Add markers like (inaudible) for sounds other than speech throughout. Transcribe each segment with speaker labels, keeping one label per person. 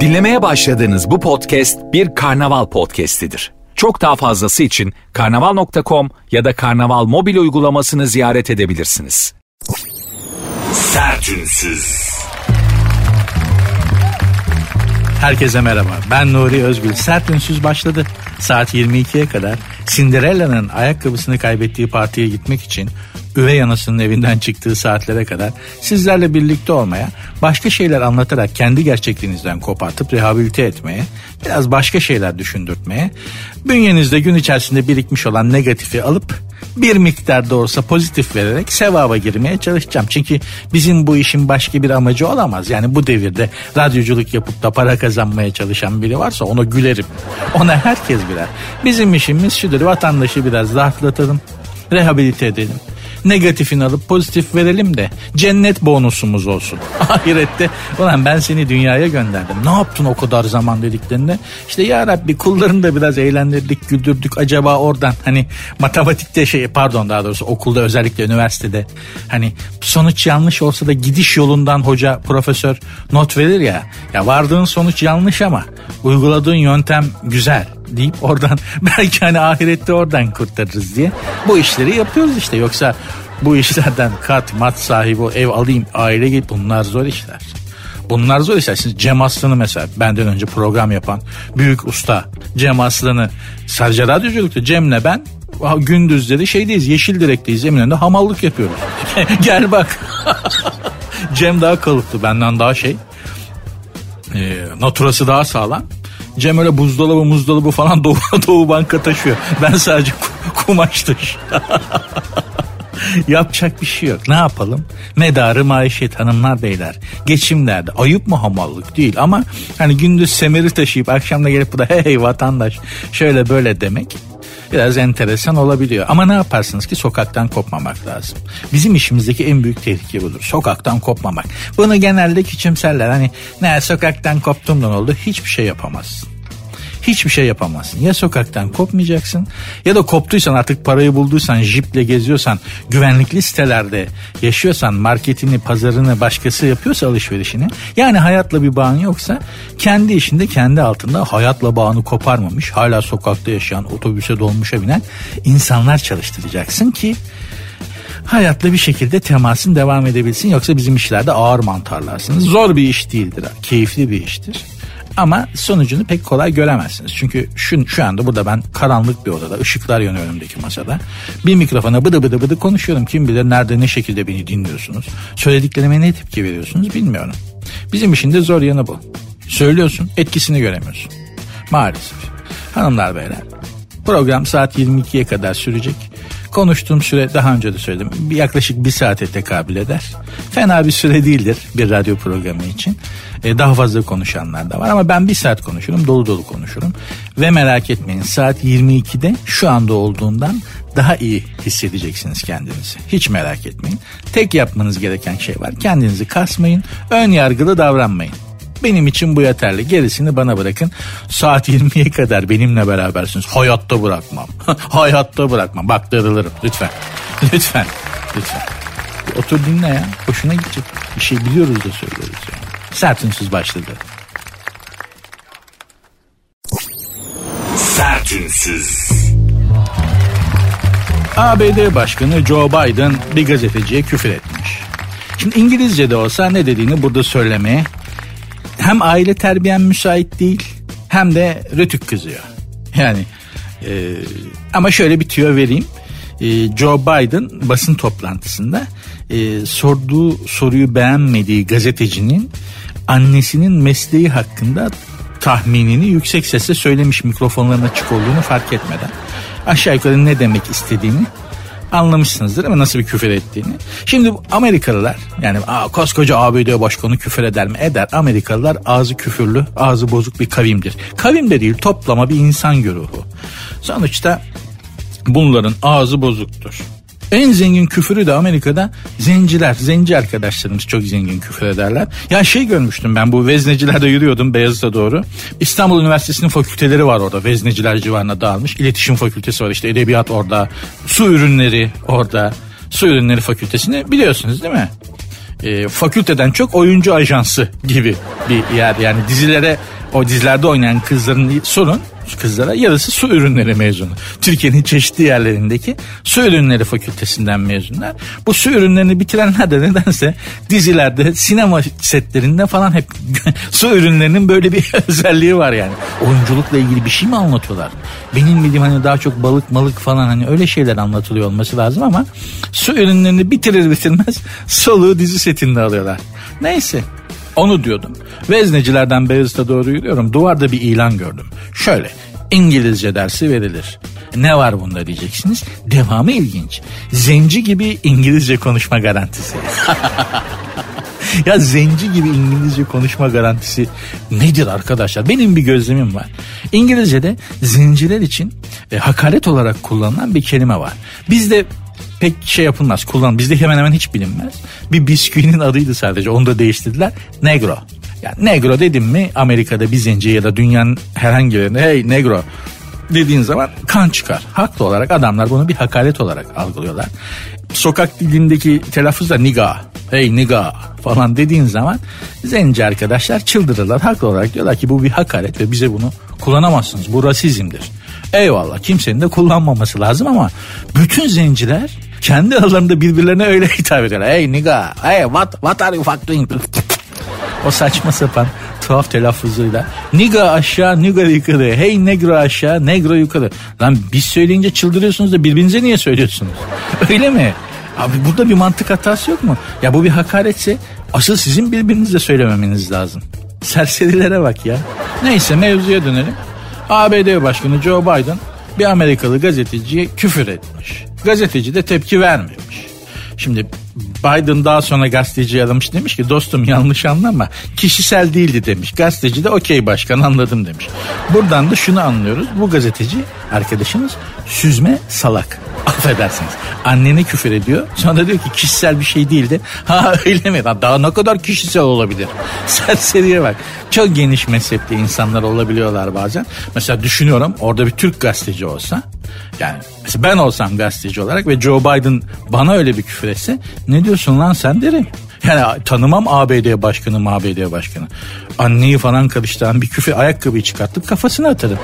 Speaker 1: Dinlemeye başladığınız bu podcast bir karnaval podcastidir. Çok daha fazlası için karnaval.com ya da karnaval mobil uygulamasını ziyaret edebilirsiniz.
Speaker 2: Sertünsüz.
Speaker 3: Herkese merhaba. Ben Nuri Özgül. Sert Ünsüz başladı. Saat 22'ye kadar Cinderella'nın ayakkabısını kaybettiği partiye gitmek için üvey anasının evinden çıktığı saatlere kadar sizlerle birlikte olmaya, başka şeyler anlatarak kendi gerçekliğinizden kopartıp rehabilite etmeye, biraz başka şeyler düşündürtmeye, bünyenizde gün içerisinde birikmiş olan negatifi alıp bir miktar da olsa pozitif vererek sevaba girmeye çalışacağım. Çünkü bizim bu işin başka bir amacı olamaz. Yani bu devirde radyoculuk yapıp da para kazanmaya çalışan biri varsa ona gülerim. Ona herkes birer. Bizim işimiz şudur vatandaşı biraz rahatlatalım, rehabilite edelim negatifini alıp pozitif verelim de cennet bonusumuz olsun. (laughs) Ahirette ulan ben seni dünyaya gönderdim. Ne yaptın o kadar zaman dediklerinde işte ya Rabbi kullarını da biraz eğlendirdik güldürdük acaba oradan hani matematikte şey pardon daha doğrusu okulda özellikle üniversitede hani sonuç yanlış olsa da gidiş yolundan hoca profesör not verir ya ya vardığın sonuç yanlış ama uyguladığın yöntem güzel deyip oradan (laughs) belki hani ahirette oradan kurtarırız diye bu işleri yapıyoruz işte yoksa bu işlerden (laughs) kat mat sahibi ev alayım aile git bunlar zor işler. Bunlar zor işler. Şimdi Cem Aslan'ı mesela benden önce program yapan büyük usta Cem Aslan'ı sadece radyoculukta Cem'le ben gündüzleri şeydeyiz Yeşildirek'teyiz Eminönü'nde hamallık yapıyoruz. (laughs) Gel bak. Cem daha kalıptı benden daha şey. E, naturası daha sağlam. Cem öyle buzdolabı muzdolabı falan (laughs) Doğu, Doğu Banka taşıyor. Ben sadece kumaş. (laughs) Yapacak bir şey yok. Ne yapalım? Medarı maişet hanımlar beyler. Geçim derdi. Ayıp mı hamallık değil ama hani gündüz semeri taşıyıp akşam da gelip bu da hey vatandaş şöyle böyle demek biraz enteresan olabiliyor. Ama ne yaparsınız ki sokaktan kopmamak lazım. Bizim işimizdeki en büyük tehlike budur. Sokaktan kopmamak. Bunu genelde küçümserler. Hani ne sokaktan koptuğumdan oldu hiçbir şey yapamazsın hiçbir şey yapamazsın. Ya sokaktan kopmayacaksın ya da koptuysan artık parayı bulduysan jiple geziyorsan güvenlikli sitelerde yaşıyorsan marketini pazarını başkası yapıyorsa alışverişini yani hayatla bir bağın yoksa kendi işinde kendi altında hayatla bağını koparmamış hala sokakta yaşayan otobüse dolmuşa binen insanlar çalıştıracaksın ki hayatla bir şekilde temasın devam edebilsin yoksa bizim işlerde ağır mantarlarsınız. Zor bir iş değildir, keyifli bir iştir. Ama sonucunu pek kolay göremezsiniz. Çünkü şu, şu anda burada ben karanlık bir odada, ışıklar yanıyor önümdeki masada. Bir mikrofona bıdı bıdı bıdı konuşuyorum. Kim bilir nerede ne şekilde beni dinliyorsunuz. Söylediklerime ne tepki veriyorsunuz bilmiyorum. Bizim işin de zor yanı bu. Söylüyorsun etkisini göremiyorsun. Maalesef. Hanımlar beyler program saat 22'ye kadar sürecek. Konuştuğum süre daha önce de söyledim. Yaklaşık bir saate tekabül eder. Fena bir süre değildir bir radyo programı için. Ee, daha fazla konuşanlar da var ama ben bir saat konuşurum dolu dolu konuşurum. Ve merak etmeyin saat 22'de şu anda olduğundan daha iyi hissedeceksiniz kendinizi. Hiç merak etmeyin. Tek yapmanız gereken şey var. Kendinizi kasmayın. Ön yargılı davranmayın. Benim için bu yeterli. Gerisini bana bırakın. Saat 20'ye kadar benimle berabersiniz. Hayatta bırakmam. (laughs) Hayatta bırakmam. Bak darılırım. Lütfen. Lütfen. Lütfen. Bir otur dinle ya. Hoşuna gidecek. Bir şey biliyoruz da söylüyoruz yani. Sertünsüz başladı.
Speaker 2: Sertünsüz.
Speaker 3: ABD Başkanı Joe Biden bir gazeteciye küfür etmiş. Şimdi İngilizce'de olsa ne dediğini burada söylemeye hem aile terbiyen müsait değil hem de rötük kızıyor. Yani e, ama şöyle bir tüyo vereyim. E, Joe Biden basın toplantısında e, sorduğu soruyu beğenmediği gazetecinin annesinin mesleği hakkında tahminini yüksek sesle söylemiş mikrofonların açık olduğunu fark etmeden. Aşağı yukarı ne demek istediğini anlamışsınızdır ama nasıl bir küfür ettiğini. Şimdi Amerikalılar yani koskoca ABD başkanı küfür eder mi? Eder. Amerikalılar ağzı küfürlü, ağzı bozuk bir kavimdir. Kavim de değil toplama bir insan güruhu. Sonuçta bunların ağzı bozuktur. En zengin küfürü de Amerika'da zenciler, zenci arkadaşlarımız çok zengin küfür ederler. Ya şey görmüştüm ben bu veznecilerde yürüyordum Beyazıt'a doğru. İstanbul Üniversitesi'nin fakülteleri var orada vezneciler civarına dağılmış. İletişim fakültesi var işte edebiyat orada, su ürünleri orada. Su ürünleri fakültesini biliyorsunuz değil mi? e, fakülteden çok oyuncu ajansı gibi bir yer. Yani dizilere o dizilerde oynayan kızların sorun kızlara yarısı su ürünleri mezunu. Türkiye'nin çeşitli yerlerindeki su ürünleri fakültesinden mezunlar. Bu su ürünlerini bitirenler de nedense dizilerde, sinema setlerinde falan hep (laughs) su ürünlerinin böyle bir (laughs) özelliği var yani. Oyunculukla ilgili bir şey mi anlatıyorlar? Benim bildiğim hani daha çok balık malık falan hani öyle şeyler anlatılıyor olması lazım ama su ürünlerini bitirir bitirmez soluğu dizi setinde alıyorlar. Neyse onu diyordum. Veznecilerden Beyazıt'a doğru yürüyorum. Duvarda bir ilan gördüm. Şöyle İngilizce dersi verilir. Ne var bunda diyeceksiniz. Devamı ilginç. Zenci gibi İngilizce konuşma garantisi. (laughs) ya zenci gibi İngilizce konuşma garantisi nedir arkadaşlar? Benim bir gözlemim var. İngilizce'de zenciler için e, hakaret olarak kullanılan bir kelime var. Bizde pek şey yapılmaz kullan bizde hemen hemen hiç bilinmez. Bir bisküvinin adıydı sadece onu da değiştirdiler. Negro. Yani negro dedim mi Amerika'da bir zenci ya da dünyanın herhangi birinde hey negro dediğin zaman kan çıkar. Haklı olarak adamlar bunu bir hakaret olarak algılıyorlar. Sokak dilindeki telaffuz da niga, hey niga falan dediğin zaman zenci arkadaşlar çıldırırlar. Haklı olarak diyorlar ki bu bir hakaret ve bize bunu kullanamazsınız. Bu rasizmdir. Eyvallah kimsenin de kullanmaması lazım ama bütün zenciler kendi aralarında birbirlerine öyle (laughs) hitap ediyorlar. Hey nigga, hey what, what are you fucking o saçma sapan tuhaf telaffuzuyla. Niga aşağı, niga yukarı. Hey negro aşağı, negro yukarı. Lan biz söyleyince çıldırıyorsunuz da birbirinize niye söylüyorsunuz? (laughs) Öyle mi? Abi burada bir mantık hatası yok mu? Ya bu bir hakaretse asıl sizin birbirinizle söylememeniz lazım. Serserilere bak ya. Neyse mevzuya dönelim. ABD Başkanı Joe Biden bir Amerikalı gazeteciye küfür etmiş. Gazeteci de tepki vermemiş. Şimdi Biden daha sonra gazeteci aramış demiş ki dostum yanlış anlama kişisel değildi demiş. Gazeteci de okey başkan anladım demiş. Buradan da şunu anlıyoruz bu gazeteci arkadaşımız süzme salak. Affedersiniz. Annene küfür ediyor. Sonra diyor ki kişisel bir şey değildi. Ha (laughs) öyle mi? Daha ne kadar kişisel olabilir? (laughs) Serseriye bak. Çok geniş mezhepli insanlar olabiliyorlar bazen. Mesela düşünüyorum orada bir Türk gazeteci olsa. Yani mesela ben olsam gazeteci olarak ve Joe Biden bana öyle bir küfür etse ne diyorsun lan sen derim. Yani tanımam ABD başkanı ABD başkanı. Anneyi falan karıştıran bir küfe ayakkabıyı çıkartıp kafasına atarım.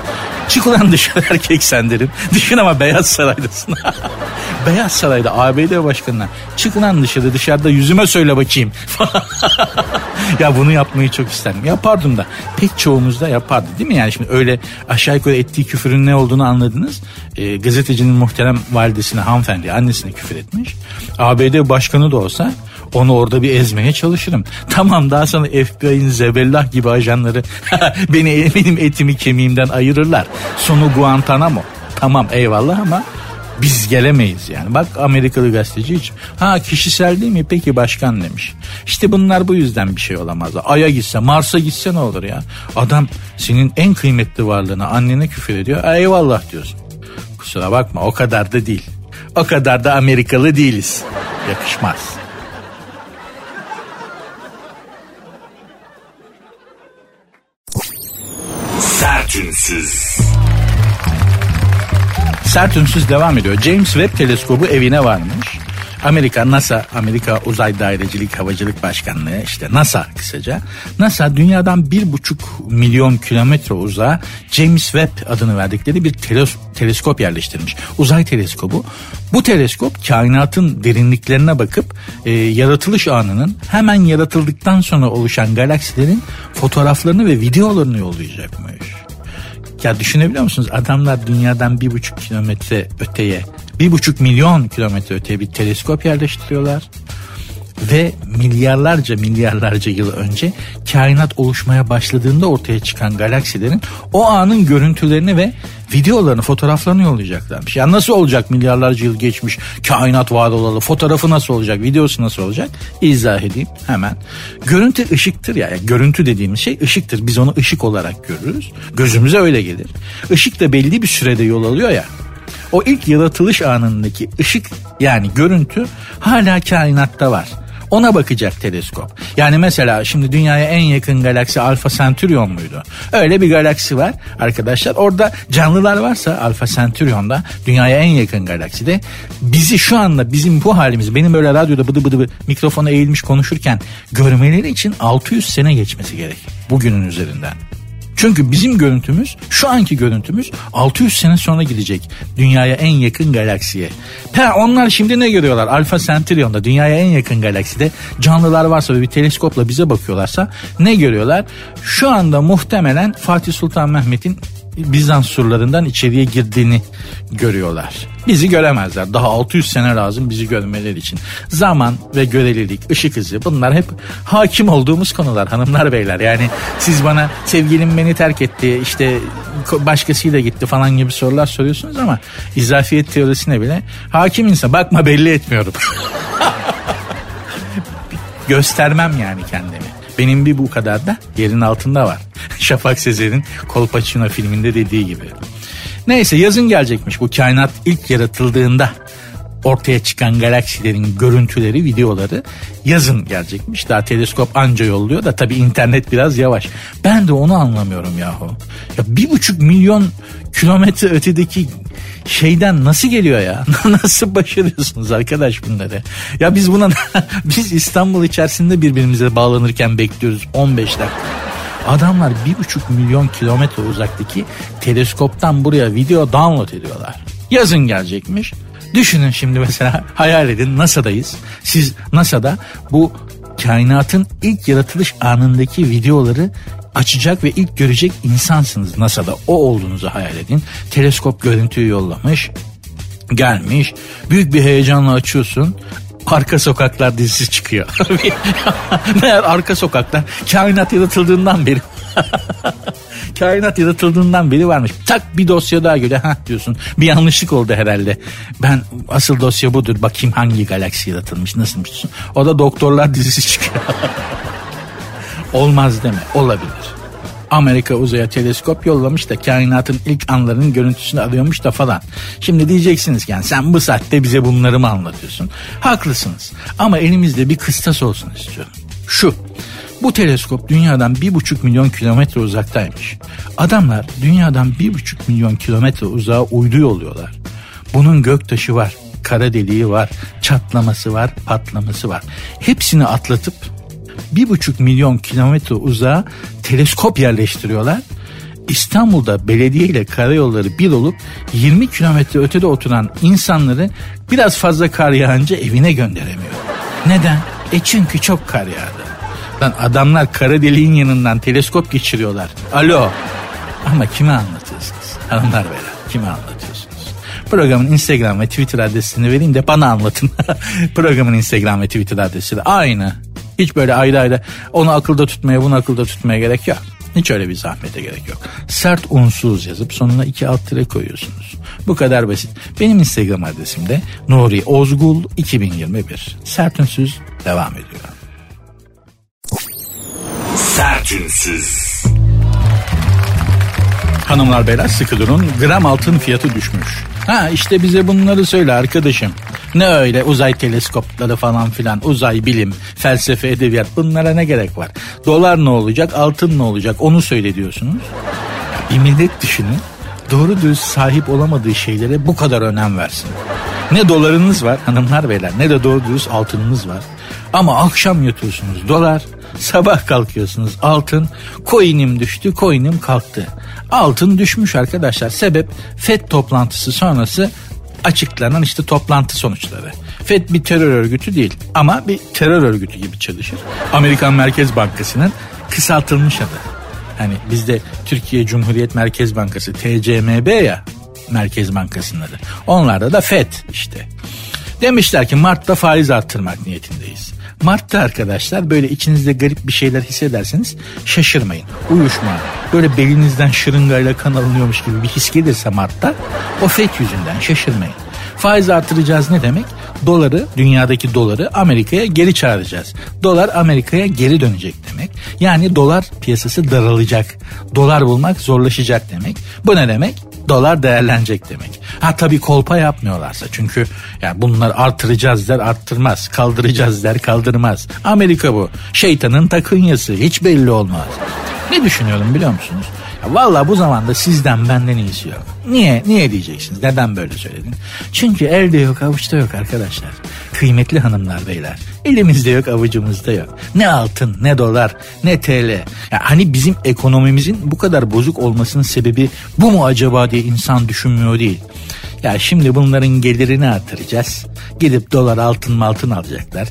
Speaker 3: Çık ulan (laughs) dışarı erkek sen derim. Düşün ama Beyaz Saray'dasın. (laughs) Beyaz Saray'da ABD başkanına çık ulan dışarı dışarıda yüzüme söyle bakayım. (laughs) ya bunu yapmayı çok isterim. Yapardım da pek çoğumuz da yapardı değil mi? Yani şimdi öyle aşağı yukarı ettiği küfürün ne olduğunu anladınız. E, gazetecinin muhterem validesine hanımefendi annesine küfür etmiş. ABD başkanı da olsa onu orada bir ezmeye çalışırım. Tamam daha sonra FBI'nin zebellah gibi ajanları (laughs) beni benim etimi kemiğimden ayırırlar. Sonu Guantanamo. Tamam eyvallah ama biz gelemeyiz yani. Bak Amerikalı gazeteci hiç. Ha kişisel değil mi? Peki başkan demiş. İşte bunlar bu yüzden bir şey olamaz. Ay'a gitse Mars'a gitse ne olur ya? Adam senin en kıymetli varlığına annene küfür ediyor. Eyvallah diyorsun. Kusura bakma o kadar da değil. O kadar da Amerikalı değiliz. Yakışmaz.
Speaker 2: Sertünsüz.
Speaker 3: Sert ünsüz devam ediyor. James Webb teleskobu evine varmış. Amerika NASA Amerika Uzay Dairecilik Havacılık Başkanlığı işte NASA kısaca. NASA dünyadan bir buçuk milyon kilometre uzağa James Webb adını verdikleri bir teles teleskop yerleştirmiş. Uzay teleskobu. Bu teleskop kainatın derinliklerine bakıp e, yaratılış anının hemen yaratıldıktan sonra oluşan galaksilerin fotoğraflarını ve videolarını yollayacakmış. Ya düşünebiliyor musunuz? Adamlar dünyadan bir buçuk kilometre öteye, bir buçuk milyon kilometre öteye bir teleskop yerleştiriyorlar. Ve milyarlarca milyarlarca yıl önce kainat oluşmaya başladığında ortaya çıkan galaksilerin o anın görüntülerini ve videolarını, fotoğraflarını yollayacaklarmış. Yani nasıl olacak milyarlarca yıl geçmiş kainat var olalı fotoğrafı nasıl olacak, videosu nasıl olacak? İzah edeyim hemen. Görüntü ışıktır ya. Yani görüntü dediğimiz şey ışıktır. Biz onu ışık olarak görürüz. Gözümüze öyle gelir. Işık da belli bir sürede yol alıyor ya. O ilk yaratılış anındaki ışık yani görüntü hala kainatta var. Ona bakacak teleskop. Yani mesela şimdi dünyaya en yakın galaksi Alfa Centaurion muydu? Öyle bir galaksi var arkadaşlar. Orada canlılar varsa Alfa Centaurion'da dünyaya en yakın galakside bizi şu anda bizim bu halimiz benim böyle radyoda bıdı bıdı, bıdı mikrofona eğilmiş konuşurken görmeleri için 600 sene geçmesi gerek. Bugünün üzerinden. Çünkü bizim görüntümüz şu anki görüntümüz 600 sene sonra gidecek dünyaya en yakın galaksiye. Ha, onlar şimdi ne görüyorlar? Alfa Centaurion'da dünyaya en yakın galakside canlılar varsa ve bir teleskopla bize bakıyorlarsa ne görüyorlar? Şu anda muhtemelen Fatih Sultan Mehmet'in Bizans surlarından içeriye girdiğini görüyorlar. Bizi göremezler. Daha 600 sene lazım bizi görmeleri için. Zaman ve görelilik, ışık hızı bunlar hep hakim olduğumuz konular hanımlar beyler. Yani siz bana sevgilim beni terk etti işte başkasıyla gitti falan gibi sorular soruyorsunuz ama izafiyet teorisine bile hakim insan. Bakma belli etmiyorum. (laughs) Göstermem yani kendimi. Benim bir bu kadar da yerin altında var. (laughs) Şafak Sezer'in Kolpaçino filminde dediği gibi. Neyse yazın gelecekmiş bu kainat ilk yaratıldığında ortaya çıkan galaksilerin görüntüleri, videoları yazın gelecekmiş. Daha teleskop anca yolluyor da tabii internet biraz yavaş. Ben de onu anlamıyorum yahu. Ya bir buçuk milyon kilometre ötedeki şeyden nasıl geliyor ya? (laughs) nasıl başarıyorsunuz arkadaş bunları? Ya biz buna (laughs) biz İstanbul içerisinde birbirimize bağlanırken bekliyoruz 15 dakika. Adamlar bir buçuk milyon kilometre uzaktaki teleskoptan buraya video download ediyorlar. Yazın gelecekmiş. Düşünün şimdi mesela (laughs) hayal edin NASA'dayız. Siz NASA'da bu kainatın ilk yaratılış anındaki videoları açacak ve ilk görecek insansınız NASA'da. O olduğunuzu hayal edin. Teleskop görüntüyü yollamış gelmiş. Büyük bir heyecanla açıyorsun. Arka Sokaklar dizisi çıkıyor. (laughs) Meğer Arka Sokaklar kainat yaratıldığından beri (laughs) kainat yaratıldığından beri varmış. Tak bir dosya daha göre ha diyorsun. Bir yanlışlık oldu herhalde. Ben asıl dosya budur. Bakayım hangi galaksi yaratılmış nasılmış diyorsun. O da doktorlar dizisi çıkıyor. (laughs) Olmaz deme. Olabilir. Amerika uzaya teleskop yollamış da kainatın ilk anlarının görüntüsünü alıyormuş da falan. Şimdi diyeceksiniz ki yani sen bu saatte bize bunları mı anlatıyorsun? Haklısınız ama elimizde bir kıstas olsun istiyorum. Şu bu teleskop dünyadan bir buçuk milyon kilometre uzaktaymış. Adamlar dünyadan bir buçuk milyon kilometre uzağa uydu yolluyorlar. Bunun göktaşı var, kara deliği var, çatlaması var, patlaması var. Hepsini atlatıp bir buçuk milyon kilometre uzağa teleskop yerleştiriyorlar. İstanbul'da belediye ile karayolları bir olup 20 kilometre ötede oturan insanları biraz fazla kar yağınca evine gönderemiyor. Neden? E çünkü çok kar yağdı. Lan adamlar kara deliğin yanından teleskop geçiriyorlar. Alo. Ama kime anlatıyorsunuz? Hanımlar beyler kime anlatıyorsunuz? Programın Instagram ve Twitter adresini vereyim de bana anlatın. (laughs) Programın Instagram ve Twitter adresi de aynı. Hiç böyle ayrı ayrı onu akılda tutmaya bunu akılda tutmaya gerek yok. Hiç öyle bir zahmete gerek yok. Sert unsuz yazıp sonuna iki alt tire koyuyorsunuz. Bu kadar basit. Benim Instagram adresim de Nuri Ozgul 2021. Sert unsuz devam ediyor.
Speaker 2: Sertünsüz.
Speaker 3: Hanımlar beyler sıkı durun. Gram altın fiyatı düşmüş. Ha işte bize bunları söyle arkadaşım. Ne öyle uzay teleskopları falan filan uzay bilim felsefe edebiyat bunlara ne gerek var? Dolar ne olacak altın ne olacak onu söyle diyorsunuz. Bir millet düşünün doğru düz sahip olamadığı şeylere bu kadar önem versin. Ne dolarınız var hanımlar beyler ne de doğru düz altınınız var. Ama akşam yatıyorsunuz dolar, sabah kalkıyorsunuz altın, coin'im düştü, coin'im kalktı. Altın düşmüş arkadaşlar. Sebep FED toplantısı sonrası açıklanan işte toplantı sonuçları. FED bir terör örgütü değil ama bir terör örgütü gibi çalışır. Amerikan Merkez Bankası'nın kısaltılmış adı. Hani bizde Türkiye Cumhuriyet Merkez Bankası TCMB ya Merkez Bankası'nın adı. Onlarda da FED işte. Demişler ki Mart'ta faiz arttırmak niyetindeyiz. Mart'ta arkadaşlar böyle içinizde garip bir şeyler hissederseniz şaşırmayın. Uyuşma. Böyle belinizden şırıngayla kan alınıyormuş gibi bir his gelirse Mart'ta o FED yüzünden şaşırmayın. Faiz artıracağız ne demek? Doları, dünyadaki doları Amerika'ya geri çağıracağız. Dolar Amerika'ya geri dönecek demek. Yani dolar piyasası daralacak. Dolar bulmak zorlaşacak demek. Bu ne demek? Dolar değerlenecek demek. Ha tabii kolpa yapmıyorlarsa çünkü yani bunlar artıracağız der arttırmaz. Kaldıracağız der kaldırmaz. Amerika bu. Şeytanın takınyası hiç belli olmaz. Ne düşünüyorum biliyor musunuz? Ya Valla bu zamanda sizden benden iyisi yok. Niye? Niye diyeceksiniz? Neden böyle söyledin? Çünkü elde yok avuçta yok arkadaşlar. Kıymetli hanımlar beyler. Elimizde yok avucumuzda yok. Ne altın ne dolar ne TL. Ya hani bizim ekonomimizin bu kadar bozuk olmasının sebebi bu mu acaba diye insan düşünmüyor değil. Ya şimdi bunların gelirini artıracağız. Gidip dolar altın altın alacaklar.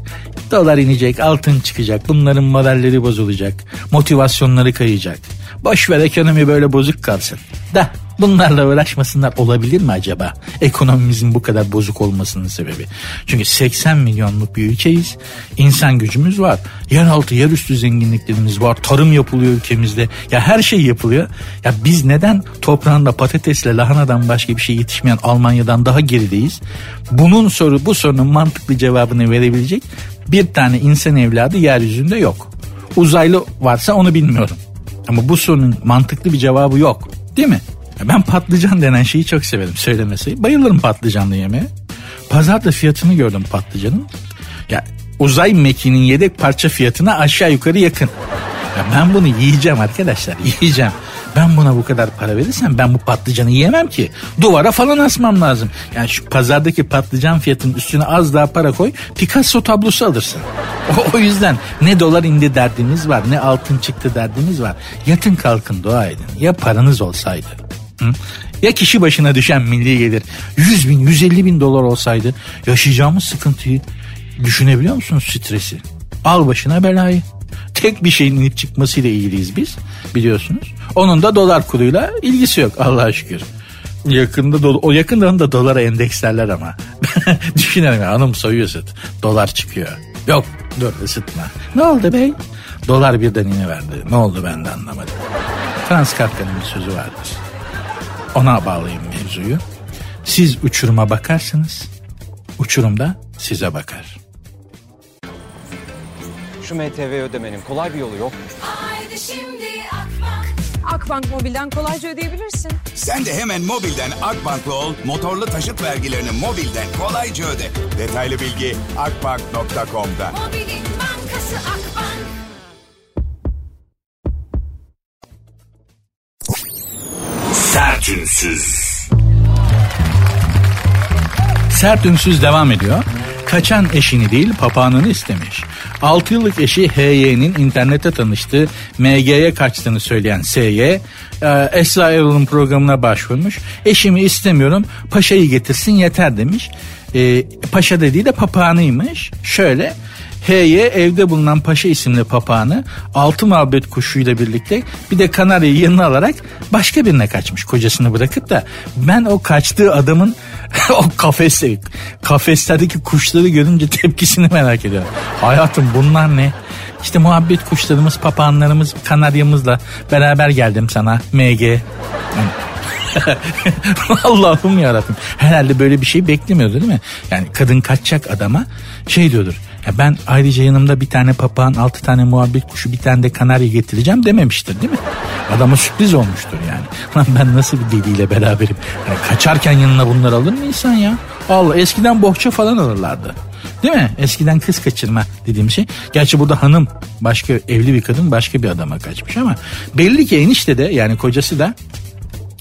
Speaker 3: Dolar inecek altın çıkacak. Bunların modelleri bozulacak. Motivasyonları kayacak. Boş ver ekonomi böyle bozuk kalsın. Da bunlarla uğraşmasınlar olabilir mi acaba? Ekonomimizin bu kadar bozuk olmasının sebebi. Çünkü 80 milyonluk bir ülkeyiz. İnsan gücümüz var. Yeraltı, yerüstü zenginliklerimiz var. Tarım yapılıyor ülkemizde. Ya her şey yapılıyor. Ya biz neden toprağında patatesle lahanadan başka bir şey yetişmeyen Almanya'dan daha gerideyiz? Bunun soru bu sorunun mantıklı cevabını verebilecek bir tane insan evladı yeryüzünde yok. Uzaylı varsa onu bilmiyorum. Ama bu sorunun mantıklı bir cevabı yok. Değil mi? Ben patlıcan denen şeyi çok severim söylemesi. Bayılırım patlıcanlı yemeğe. Pazarda fiyatını gördüm patlıcanın. Ya uzay mekiğinin yedek parça fiyatına aşağı yukarı yakın. Ya ben bunu yiyeceğim arkadaşlar yiyeceğim. Ben buna bu kadar para verirsem ben bu patlıcanı yiyemem ki. Duvara falan asmam lazım. Yani şu pazardaki patlıcan fiyatının üstüne az daha para koy. Picasso tablosu alırsın. (laughs) O, o yüzden ne dolar indi derdimiz var ne altın çıktı derdimiz var. Yatın kalkın dua edin. Ya paranız olsaydı. Ya kişi başına düşen milli gelir 100 bin 150 bin dolar olsaydı yaşayacağımız sıkıntıyı düşünebiliyor musunuz stresi? Al başına belayı. Tek bir şeyin inip çıkmasıyla ilgiliyiz biz biliyorsunuz. Onun da dolar kuruyla ilgisi yok Allah'a şükür. Yakında do- o yakında da dolara endekslerler ama. (laughs) Düşünelim ya hanım soyuyor süt. Dolar çıkıyor. Yok dur ısıtma. Ne oldu bey? Dolar birden iniverdi. Ne oldu ben de anlamadım. Franz Kafka'nın bir sözü vardır. Ona bağlayayım mevzuyu. Siz uçuruma bakarsınız. Uçurum da size bakar.
Speaker 4: Şu MTV ödemenin kolay bir yolu yok. mu?
Speaker 5: Haydi şimdi Akbank.
Speaker 6: Akbank Mobil'den kolayca ödeyebilirsin.
Speaker 2: Sen de hemen mobilden Akbank'la ol, motorlu taşıt vergilerini mobilden kolayca öde. Detaylı bilgi akbank.com'da.
Speaker 5: Mobilin bankası Akbank.
Speaker 2: Sertünsüz.
Speaker 3: Sert ünsüz devam ediyor. Kaçan eşini değil papağanını istemiş. 6 yıllık eşi HY'nin internette tanıştığı MG'ye kaçtığını söyleyen SY, e, Esra Erol'un programına başvurmuş. Eşimi istemiyorum paşayı getirsin yeter demiş. E, paşa dediği de papağanıymış. Şöyle HY evde bulunan Paşa isimli papağanı altı muhabbet kuşuyla birlikte bir de kanaryayı yanına alarak başka birine kaçmış kocasını bırakıp da ben o kaçtığı adamın (laughs) o kafeste kafeslerdeki kuşları görünce tepkisini merak ediyorum. Hayatım bunlar ne? İşte muhabbet kuşlarımız, papağanlarımız, kanaryamızla beraber geldim sana MG. Yani (laughs) Allah'ım yarabbim. Herhalde böyle bir şey beklemiyordu değil mi? Yani kadın kaçacak adama şey diyordur. Ya ben ayrıca yanımda bir tane papağan, altı tane muhabbet kuşu, bir tane de kanarya getireceğim dememiştir değil mi? Adama sürpriz olmuştur yani. (laughs) Lan ben nasıl bir deliyle beraberim? Yani kaçarken yanına bunları alır mı insan ya? Allah eskiden bohça falan alırlardı. Değil mi? Eskiden kız kaçırma dediğim şey. Gerçi burada hanım başka evli bir kadın başka bir adama kaçmış ama belli ki enişte de yani kocası da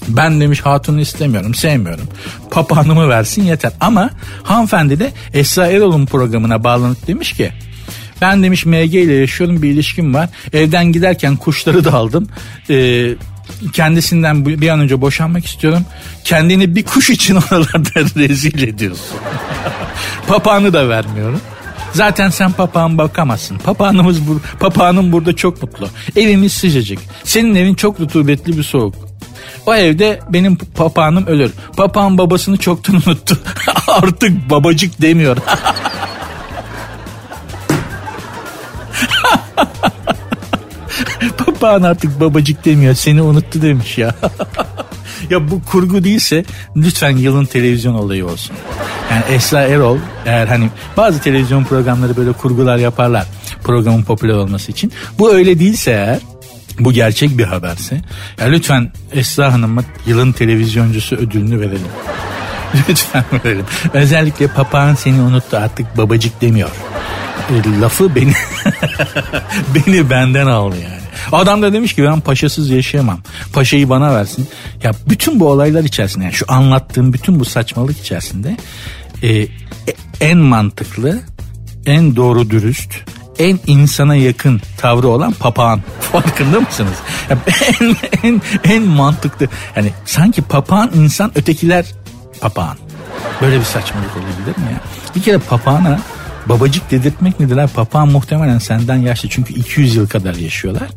Speaker 3: ben demiş hatunu istemiyorum, sevmiyorum. Papağanımı versin yeter. Ama hanımefendi de Esra Erol'un programına bağlanıp demiş ki ben demiş MG ile yaşıyorum bir ilişkim var. Evden giderken kuşları da aldım. Ee, kendisinden bu- bir an önce boşanmak istiyorum. Kendini bir kuş için (laughs) oralarda rezil ediyorsun. (laughs) Papağanı da vermiyorum. Zaten sen papağan bakamazsın. Papağanımız bur papağanım burada çok mutlu. Evimiz sıcacık. Senin evin çok rutubetli bir soğuk. O evde benim papağanım ölür. Papağan babasını çoktan (laughs) unuttu. Artık babacık demiyor. Papağan artık babacık demiyor. Seni unuttu demiş ya. (laughs) ya bu kurgu değilse lütfen yılın televizyon olayı olsun. Yani Esra Erol eğer hani bazı televizyon programları böyle kurgular yaparlar programın popüler olması için. Bu öyle değilse eğer bu gerçek bir haberse ya lütfen Esra Hanım'a yılın televizyoncusu ödülünü verelim. (laughs) Lütfen verelim. Özellikle papağan seni unuttu artık babacık demiyor. E, lafı beni (laughs) beni benden aldı yani. Adam da demiş ki ben paşasız yaşayamam. Paşayı bana versin. Ya bütün bu olaylar içerisinde yani şu anlattığım bütün bu saçmalık içerisinde e, e, en mantıklı, en doğru dürüst, en insana yakın tavrı olan papağan. (laughs) Farkında mısınız? En, en, en mantıklı. Yani sanki papağan insan ötekiler papağan. Böyle bir saçmalık olabilir mi ya? Bir kere papağana babacık dedirtmek nedir ha? Papağan muhtemelen senden yaşlı çünkü 200 yıl kadar yaşıyorlar.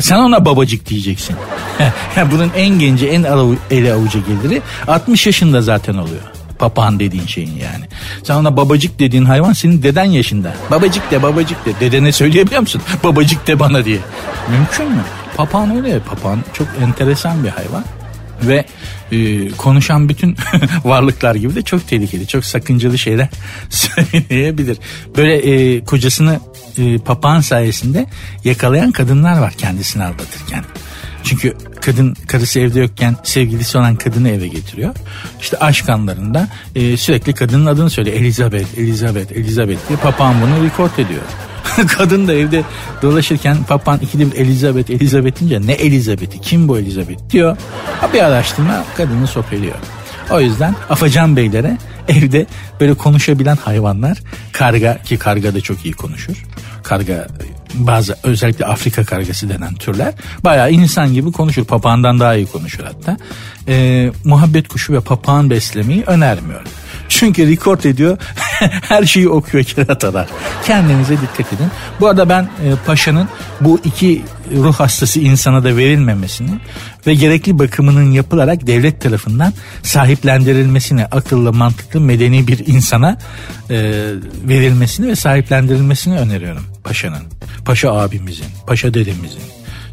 Speaker 3: Sen ona babacık diyeceksin. (laughs) Bunun en genci en ele avuca geliri 60 yaşında zaten oluyor. Papağan dediğin şeyin yani. Sen ona babacık dediğin hayvan senin deden yaşında. Babacık de babacık de. Dedene söyleyebiliyor musun? Babacık de bana diye. Mümkün mü? Papağan öyle. Papağan çok enteresan bir hayvan ve e, konuşan bütün (laughs) varlıklar gibi de çok tehlikeli, çok sakıncalı şeyler (laughs) söyleyebilir. Böyle e, kocasını e, papağan sayesinde yakalayan kadınlar var kendisini aldatırken. Çünkü kadın karısı evde yokken sevgilisi olan kadını eve getiriyor. İşte aşk anlarında e, sürekli kadının adını söylüyor. Elizabeth, Elizabeth, Elizabeth diye papağan bunu record ediyor. (laughs) Kadın da evde dolaşırken papağan ikide bir Elizabeth, Elizabeth deyince ne Elizabeth'i, kim bu Elizabeth diyor. Bir araştırma kadını sopeliyor. O yüzden afacan beylere evde böyle konuşabilen hayvanlar karga ki karga da çok iyi konuşur. Karga bazı özellikle Afrika kargası denen türler bayağı insan gibi konuşur. Papağandan daha iyi konuşur hatta. Ee, muhabbet kuşu ve papağan beslemeyi önermiyorum. Çünkü record ediyor (laughs) her şeyi okuyor keratalar. Kendinize dikkat edin. Bu arada ben e, paşanın bu iki ruh hastası insana da verilmemesini ve gerekli bakımının yapılarak devlet tarafından sahiplendirilmesini akıllı mantıklı medeni bir insana e, verilmesini ve sahiplendirilmesini öneriyorum paşanın. Paşa abimizin, paşa dedemizin.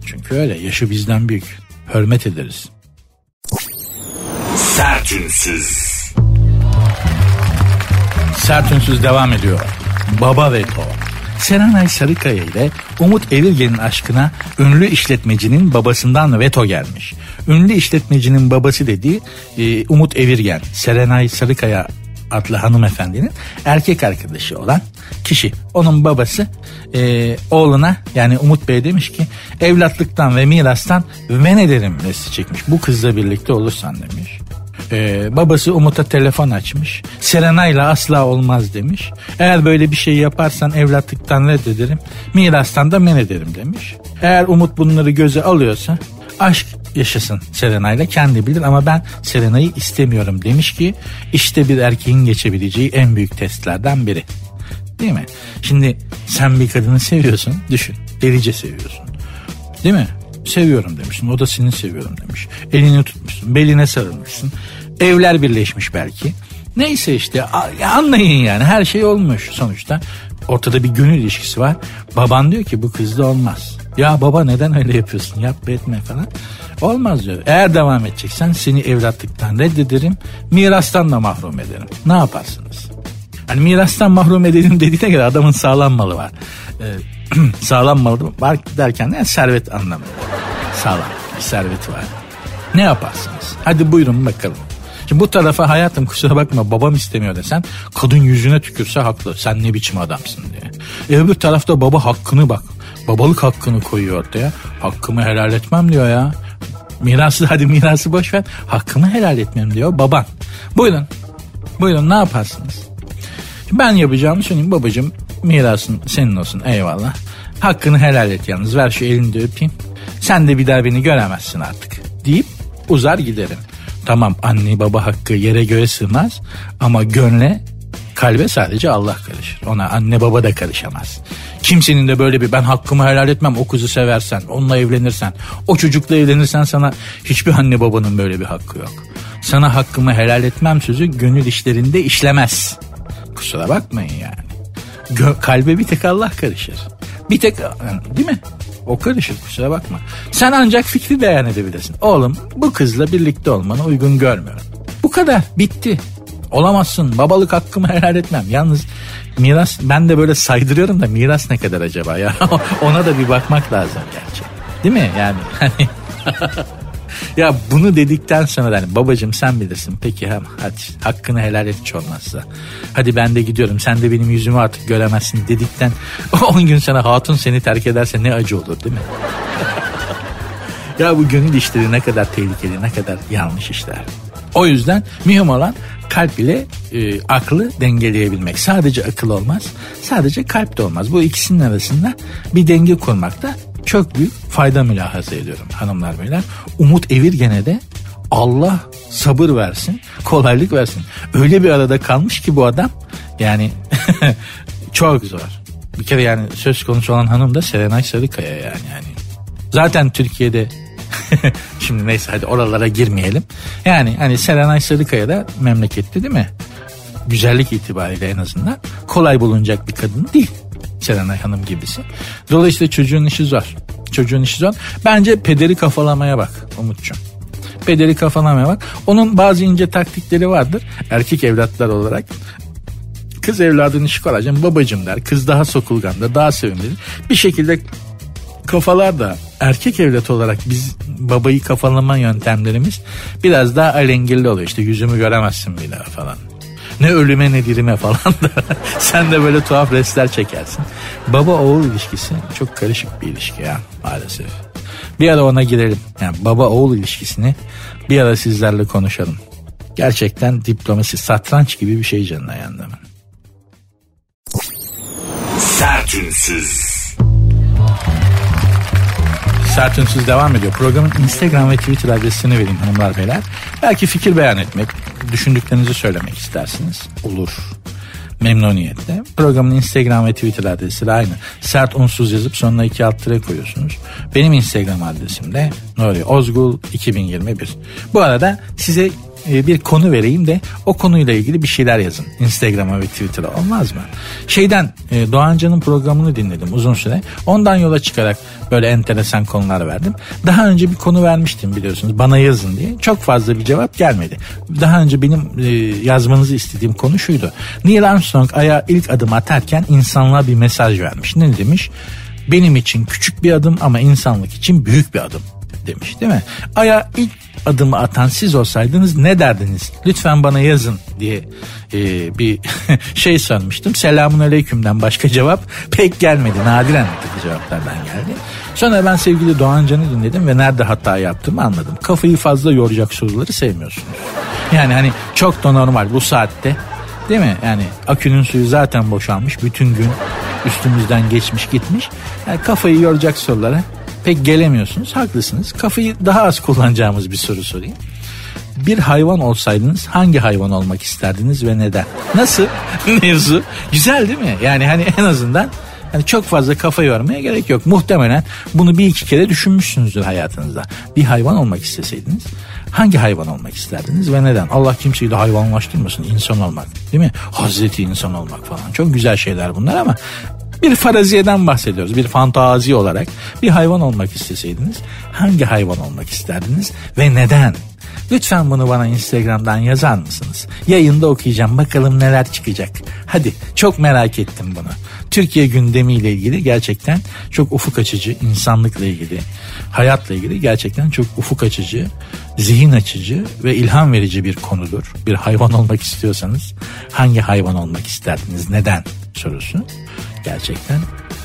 Speaker 3: Çünkü öyle yaşı bizden büyük. Hürmet ederiz.
Speaker 2: Sertünsüz.
Speaker 3: Sert Ünsüz devam ediyor. Baba Veto. Serenay Sarıkaya ile Umut Evirgen'in aşkına ünlü işletmecinin babasından veto gelmiş. Ünlü işletmecinin babası dediği e, Umut Evirgen, Serenay Sarıkaya adlı hanımefendinin erkek arkadaşı olan kişi. Onun babası e, oğluna yani Umut Bey demiş ki evlatlıktan ve mirastan men ederim resmi çekmiş. Bu kızla birlikte olursan demiş. Ee, babası Umut'a telefon açmış. Serenay'la asla olmaz demiş. Eğer böyle bir şey yaparsan evlatlıktan reddederim. Mirastan da men ederim demiş. Eğer Umut bunları göze alıyorsa aşk yaşasın Serenay'la kendi bilir ama ben Serenay'ı istemiyorum demiş ki işte bir erkeğin geçebileceği en büyük testlerden biri. Değil mi? Şimdi sen bir kadını seviyorsun düşün delice seviyorsun. Değil mi? Seviyorum demişsin. O da seni seviyorum demiş. Elini tutmuşsun. Beline sarılmışsın. Evler birleşmiş belki. Neyse işte anlayın yani her şey olmuş sonuçta. Ortada bir gönül ilişkisi var. Baban diyor ki bu kızda olmaz. Ya baba neden öyle yapıyorsun yap etme falan. Olmaz diyor. Eğer devam edeceksen seni evlatlıktan reddederim. Mirastan da mahrum ederim. Ne yaparsınız? Hani mirastan mahrum edelim dediğine göre adamın sağlam malı var. Ee, (clears throat) sağlam malı var derken de yani servet anlamında. Sağlam bir serveti var. Ne yaparsınız? Hadi buyurun bakalım. Şimdi bu tarafa hayatım kusura bakma babam istemiyor desen kadın yüzüne tükürse haklı. Sen ne biçim adamsın diye. E öbür tarafta baba hakkını bak. Babalık hakkını koyuyor ortaya. Hakkımı helal etmem diyor ya. Mirası hadi mirası boş ver. Hakkımı helal etmem diyor baban. Buyurun. Buyurun ne yaparsınız? Ben yapacağımı söyleyeyim babacığım mirasın senin olsun eyvallah. Hakkını helal et yalnız ver şu elini de öpeyim. Sen de bir daha beni göremezsin artık deyip uzar giderim. Tamam anne baba hakkı yere göğe sığmaz ama gönle kalbe sadece Allah karışır. Ona anne baba da karışamaz. Kimsenin de böyle bir ben hakkımı helal etmem o kızı seversen onunla evlenirsen o çocukla evlenirsen sana hiçbir anne babanın böyle bir hakkı yok. Sana hakkımı helal etmem sözü gönül işlerinde işlemez. Kusura bakmayın yani. Gö- kalbe bir tek Allah karışır. Bir tek değil mi? O karışır kusura bakma. Sen ancak fikri beyan edebilirsin. Oğlum bu kızla birlikte olmanı uygun görmüyorum. Bu kadar bitti. Olamazsın babalık hakkımı helal etmem. Yalnız miras ben de böyle saydırıyorum da miras ne kadar acaba ya? (laughs) Ona da bir bakmak lazım gerçi. Değil mi? Yani hani (laughs) ya bunu dedikten sonra hani babacım sen bilirsin peki hem hadi hakkını helal et hiç olmazsa. Hadi ben de gidiyorum sen de benim yüzümü artık göremezsin dedikten (laughs) 10 gün sonra hatun seni terk ederse ne acı olur değil mi? (laughs) ya bu gönül işleri ne kadar tehlikeli ne kadar yanlış işler. O yüzden mühim olan kalp ile e, aklı dengeleyebilmek. Sadece akıl olmaz, sadece kalp de olmaz. Bu ikisinin arasında bir denge kurmakta çok büyük fayda mülahaza ediyorum hanımlar beyler. Umut Evir gene de Allah sabır versin, kolaylık versin. Öyle bir arada kalmış ki bu adam yani (laughs) çok zor. Bir kere yani söz konusu olan hanım da Serenay Sarıkaya yani. yani. Zaten Türkiye'de (laughs) Şimdi neyse hadi oralara girmeyelim. Yani hani Serenay Sarıkaya da memlekette değil mi? Güzellik itibariyle en azından kolay bulunacak bir kadın değil. Serenay Hanım gibisi. Dolayısıyla çocuğun işi zor. Çocuğun işi zor. Bence pederi kafalamaya bak Umut'cum. Pederi kafalamaya bak. Onun bazı ince taktikleri vardır. Erkek evlatlar olarak kız evladını şık babacım der. Kız daha sokulgandır, daha sevimlidir. Bir şekilde kafalar da erkek evlat olarak biz babayı kafalama yöntemlerimiz biraz daha alengirli oluyor. İşte yüzümü göremezsin bile falan. Ne ölüme ne dirime falan da. (laughs) Sen de böyle tuhaf restler çekersin. Baba oğul ilişkisi çok karışık bir ilişki ya maalesef. Bir ara ona girelim. Yani baba oğul ilişkisini bir ara sizlerle konuşalım. Gerçekten diplomasi satranç gibi bir şey canına yandı.
Speaker 2: Sertünsüz.
Speaker 3: Sert Ünsüz devam ediyor. Programın Instagram ve Twitter adresini vereyim hanımlar beyler. Belki fikir beyan etmek, düşündüklerinizi söylemek istersiniz. Olur. Memnuniyetle. Programın Instagram ve Twitter adresi de aynı. Sert unsuz yazıp sonuna iki alt tire koyuyorsunuz. Benim Instagram adresim de Nuri Ozgul 2021. Bu arada size bir konu vereyim de o konuyla ilgili bir şeyler yazın. Instagram'a ve Twitter'a olmaz mı? Şeyden e, Doğancan'ın programını dinledim uzun süre. Ondan yola çıkarak böyle enteresan konular verdim. Daha önce bir konu vermiştim biliyorsunuz bana yazın diye. Çok fazla bir cevap gelmedi. Daha önce benim e, yazmanızı istediğim konu şuydu. Neil Armstrong aya ilk adım atarken insanlığa bir mesaj vermiş. Ne demiş? Benim için küçük bir adım ama insanlık için büyük bir adım demiş değil mi? Aya ilk adımı atan siz olsaydınız ne derdiniz? Lütfen bana yazın diye e, bir (laughs) şey sanmıştım. Selamun aleykümden başka cevap pek gelmedi. Nadiren cevaplardan geldi. Sonra ben sevgili Doğancan'ı dinledim ve nerede hata yaptığımı anladım. Kafayı fazla yoracak soruları sevmiyorsunuz. Yani hani çok da normal bu saatte Değil mi? Yani akünün suyu zaten boşalmış. Bütün gün üstümüzden geçmiş gitmiş. Yani kafayı yoracak sorulara pek gelemiyorsunuz. Haklısınız. Kafayı daha az kullanacağımız bir soru sorayım. Bir hayvan olsaydınız hangi hayvan olmak isterdiniz ve neden? Nasıl (laughs) mevzu? Güzel değil mi? Yani hani en azından hani çok fazla kafa yormaya gerek yok. Muhtemelen bunu bir iki kere düşünmüşsünüzdür hayatınızda. Bir hayvan olmak isteseydiniz hangi hayvan olmak isterdiniz ve neden? Allah kimseyi de hayvanlaştırmasın insan olmak değil mi? Hazreti insan olmak falan çok güzel şeyler bunlar ama bir faraziyeden bahsediyoruz. Bir fantazi olarak bir hayvan olmak isteseydiniz hangi hayvan olmak isterdiniz ve neden? Lütfen bunu bana Instagram'dan yazar mısınız? Yayında okuyacağım bakalım neler çıkacak. Hadi çok merak ettim bunu. Türkiye gündemiyle ilgili gerçekten çok ufuk açıcı, insanlıkla ilgili, hayatla ilgili gerçekten çok ufuk açıcı, zihin açıcı ve ilham verici bir konudur. Bir hayvan olmak istiyorsanız hangi hayvan olmak isterdiniz, neden sorusu gerçekten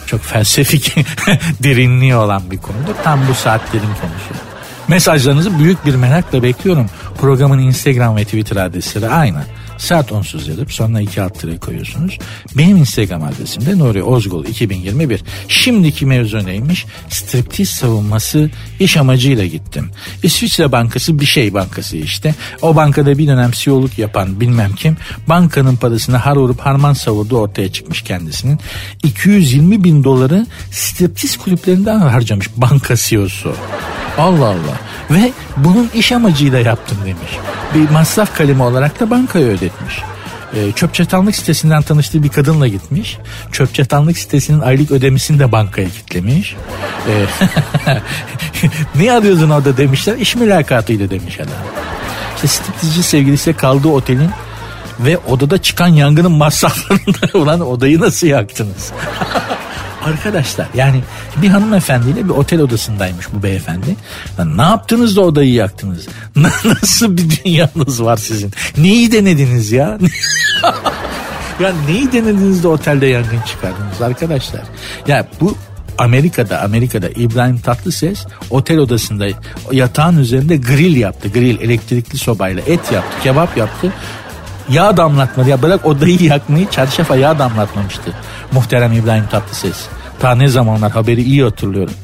Speaker 3: çok felsefik (laughs) derinliği olan bir konudur. Tam bu saatlerin konusu. Mesajlarınızı büyük bir merakla bekliyorum. Programın Instagram ve Twitter adresleri aynı. Saat onsuz yazıp sonra iki alt tire koyuyorsunuz. Benim Instagram adresim de Nuri Ozgul 2021. Şimdiki mevzu neymiş? Striptiz savunması iş amacıyla gittim. İsviçre Bankası bir şey bankası işte. O bankada bir dönem CEO'luk yapan bilmem kim bankanın parasını har vurup harman savurdu ortaya çıkmış kendisinin. 220 bin doları striptiz kulüplerinden harcamış banka CEO'su. Allah Allah. Ve bunun iş amacıyla yaptım demiş. Bir masraf kalemi olarak da bankaya ödetmiş. E, çöp çatanlık sitesinden tanıştığı bir kadınla gitmiş. Çöp çatanlık sitesinin aylık ödemesini de bankaya kitlemiş. E, (laughs) ne arıyordun orada demişler. İş mülakatıydı demiş adam. İşte striptizci sevgilisiyle kaldığı otelin ve odada çıkan yangının masraflarında (laughs) olan odayı nasıl yaktınız? (laughs) Arkadaşlar yani bir hanımefendiyle bir otel odasındaymış bu beyefendi. Ne yaptınız da odayı yaktınız? (laughs) Nasıl bir dünyanız var sizin? Neyi denediniz ya? (laughs) ya neyi denediniz de otelde yangın çıkardınız arkadaşlar? Ya bu Amerika'da Amerika'da İbrahim Tatlıses otel odasında yatağın üzerinde grill yaptı. Grill elektrikli sobayla et yaptı, kebap yaptı. Yağ damlatmadı ya bırak odayı yakmayı çarşafa yağ damlatmamıştı. Muhterem İbrahim Tatlıses. Ta ne zamanlar haberi iyi hatırlıyorum.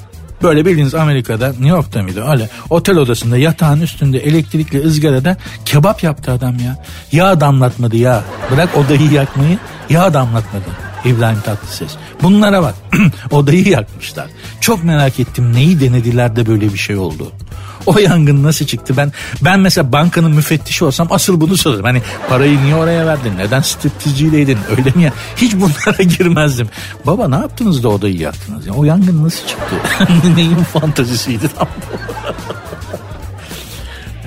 Speaker 3: Böyle bildiğiniz Amerika'da New York'ta mıydı öyle otel odasında yatağın üstünde elektrikli ızgarada kebap yaptı adam ya. Yağ damlatmadı ya. Bırak odayı yakmayı yağ damlatmadı. İbrahim Tatlıses. Bunlara bak (clears throat) odayı yakmışlar. Çok merak ettim neyi denediler de böyle bir şey oldu. O yangın nasıl çıktı? Ben ben mesela bankanın müfettişi olsam asıl bunu sorarım. Hani parayı niye oraya verdin? Neden striptizciydin? Öyle mi ya? Hiç bunlara (laughs) girmezdim. Baba ne yaptınız da odayı yaktınız? Ya? O yangın nasıl çıktı? (laughs) Neyin fantazisiydi tam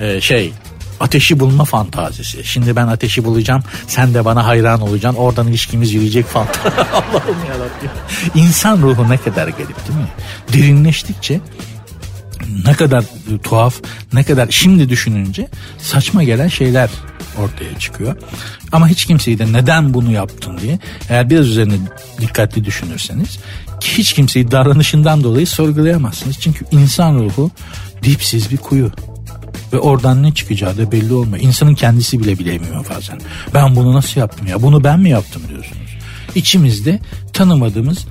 Speaker 3: (laughs) ee, şey ateşi bulma fantazisi. Şimdi ben ateşi bulacağım. Sen de bana hayran olacaksın. Oradan ilişkimiz yürüyecek fantezi. Allah'ım yarabbim. İnsan ruhu ne kadar garip değil mi? Derinleştikçe ne kadar tuhaf, ne kadar şimdi düşününce saçma gelen şeyler ortaya çıkıyor. Ama hiç kimseyi de neden bunu yaptın diye eğer biraz üzerine dikkatli düşünürseniz hiç kimseyi davranışından dolayı sorgulayamazsınız. Çünkü insan ruhu dipsiz bir kuyu. Ve oradan ne çıkacağı da belli olmuyor. İnsanın kendisi bile bilemiyor bazen. Ben bunu nasıl yaptım ya? Bunu ben mi yaptım diyorsunuz. İçimizde tanımadığımız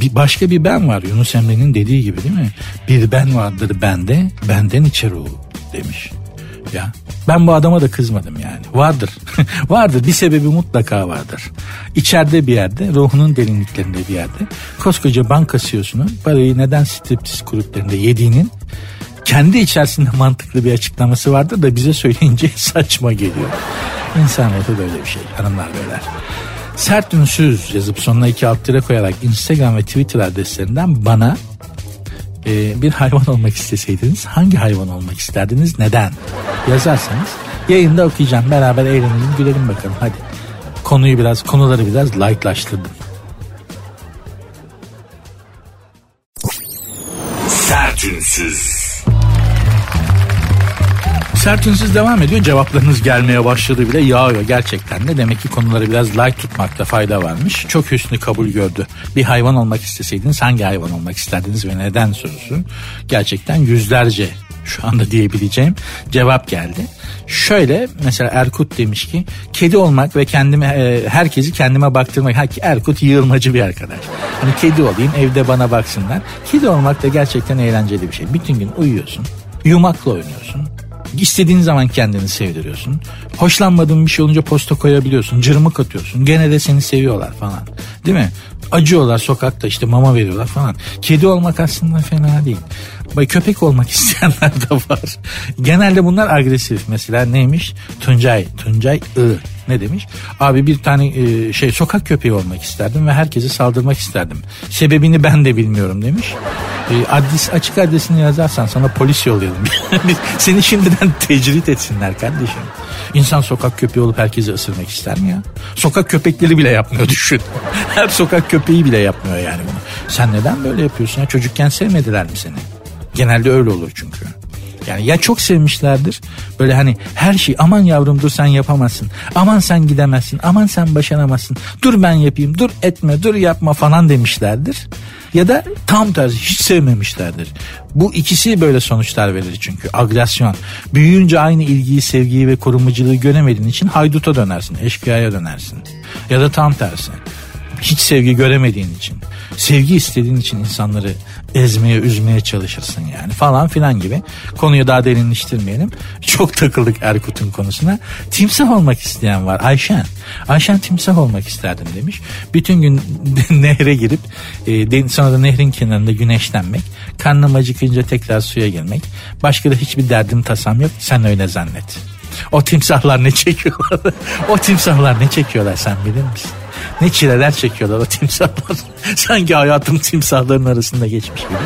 Speaker 3: bir başka bir ben var Yunus Emre'nin dediği gibi değil mi? Bir ben vardır bende, benden içe ruhu demiş. Ya ben bu adama da kızmadım yani. Vardır. (laughs) vardır. Bir sebebi mutlaka vardır. İçeride bir yerde, ruhunun derinliklerinde bir yerde koskoca banka CEO'sunun parayı neden striptiz kulüplerinde yediğinin kendi içerisinde mantıklı bir açıklaması vardır da bize söyleyince (laughs) saçma geliyor. İnsan ruhu böyle bir şey hanımlar beyler. Sert ünsüz yazıp sonuna iki alt tire koyarak Instagram ve Twitter adreslerinden bana e, bir hayvan olmak isteseydiniz hangi hayvan olmak isterdiniz neden yazarsanız yayında okuyacağım beraber eğlenelim gülelim bakalım hadi konuyu biraz konuları biraz lightlaştırdım.
Speaker 2: Sertünsüz.
Speaker 3: Sertünsüz devam ediyor. Cevaplarınız gelmeye başladı bile yağıyor gerçekten de. Demek ki konuları biraz light tutmakta fayda varmış. Çok hüsnü kabul gördü. Bir hayvan olmak isteseydiniz hangi hayvan olmak isterdiniz ve neden sorusu. Gerçekten yüzlerce şu anda diyebileceğim cevap geldi. Şöyle mesela Erkut demiş ki kedi olmak ve kendime e, herkesi kendime baktırmak. Ha, Erkut yığılmacı bir arkadaş. Hani kedi olayım evde bana baksınlar. Kedi olmak da gerçekten eğlenceli bir şey. Bütün gün uyuyorsun. Yumakla oynuyorsun. İstediğin zaman kendini sevdiriyorsun. Hoşlanmadığın bir şey olunca posta koyabiliyorsun. Cırmık atıyorsun. Gene de seni seviyorlar falan. Değil mi? Acıyorlar sokakta işte mama veriyorlar falan. Kedi olmak aslında fena değil. Bak köpek olmak (laughs) isteyenler de var. Genelde bunlar agresif. Mesela neymiş? Tuncay. Tuncay I. Ne demiş? Abi bir tane e, şey sokak köpeği olmak isterdim ve herkese saldırmak isterdim. Sebebini ben de bilmiyorum demiş. E, adres, açık adresini yazarsan sana polis yollayalım. (laughs) Seni şimdiden tecrit etsinler kardeşim. İnsan sokak köpeği olup herkesi ısırmak ister mi ya? Sokak köpekleri bile yapmıyor (laughs) düşün. Her sokak köpeği bile yapmıyor yani bunu. Sen neden böyle yapıyorsun ya? Çocukken sevmediler mi seni? Genelde öyle olur çünkü. Yani ya çok sevmişlerdir böyle hani her şey aman yavrum dur sen yapamazsın. Aman sen gidemezsin. Aman sen başaramazsın. Dur ben yapayım. Dur etme dur yapma falan demişlerdir. Ya da tam tersi hiç sevmemişlerdir. Bu ikisi böyle sonuçlar verir çünkü. Agresyon. Büyüyünce aynı ilgiyi, sevgiyi ve korumacılığı göremediğin için hayduta dönersin. Eşkıyaya dönersin. Ya da tam tersi. Hiç sevgi göremediğin için. Sevgi istediğin için insanları ezmeye, üzmeye çalışırsın yani falan filan gibi. Konuyu daha derinleştirmeyelim. (laughs) Çok takıldık Erkut'un konusuna. Timsah olmak isteyen var Ayşen. Ayşen timsah olmak isterdim demiş. Bütün gün (laughs) nehre girip e, sonra da nehrin kenarında güneşlenmek. Karnım acıkınca tekrar suya girmek. Başka da hiçbir derdim tasam yok. Sen öyle zannet. O timsahlar ne çekiyorlar? (laughs) o timsahlar ne çekiyorlar sen bilir misin? Ne çileler çekiyorlar o timsahlar. (laughs) Sanki hayatım timsahların arasında geçmiş gibi.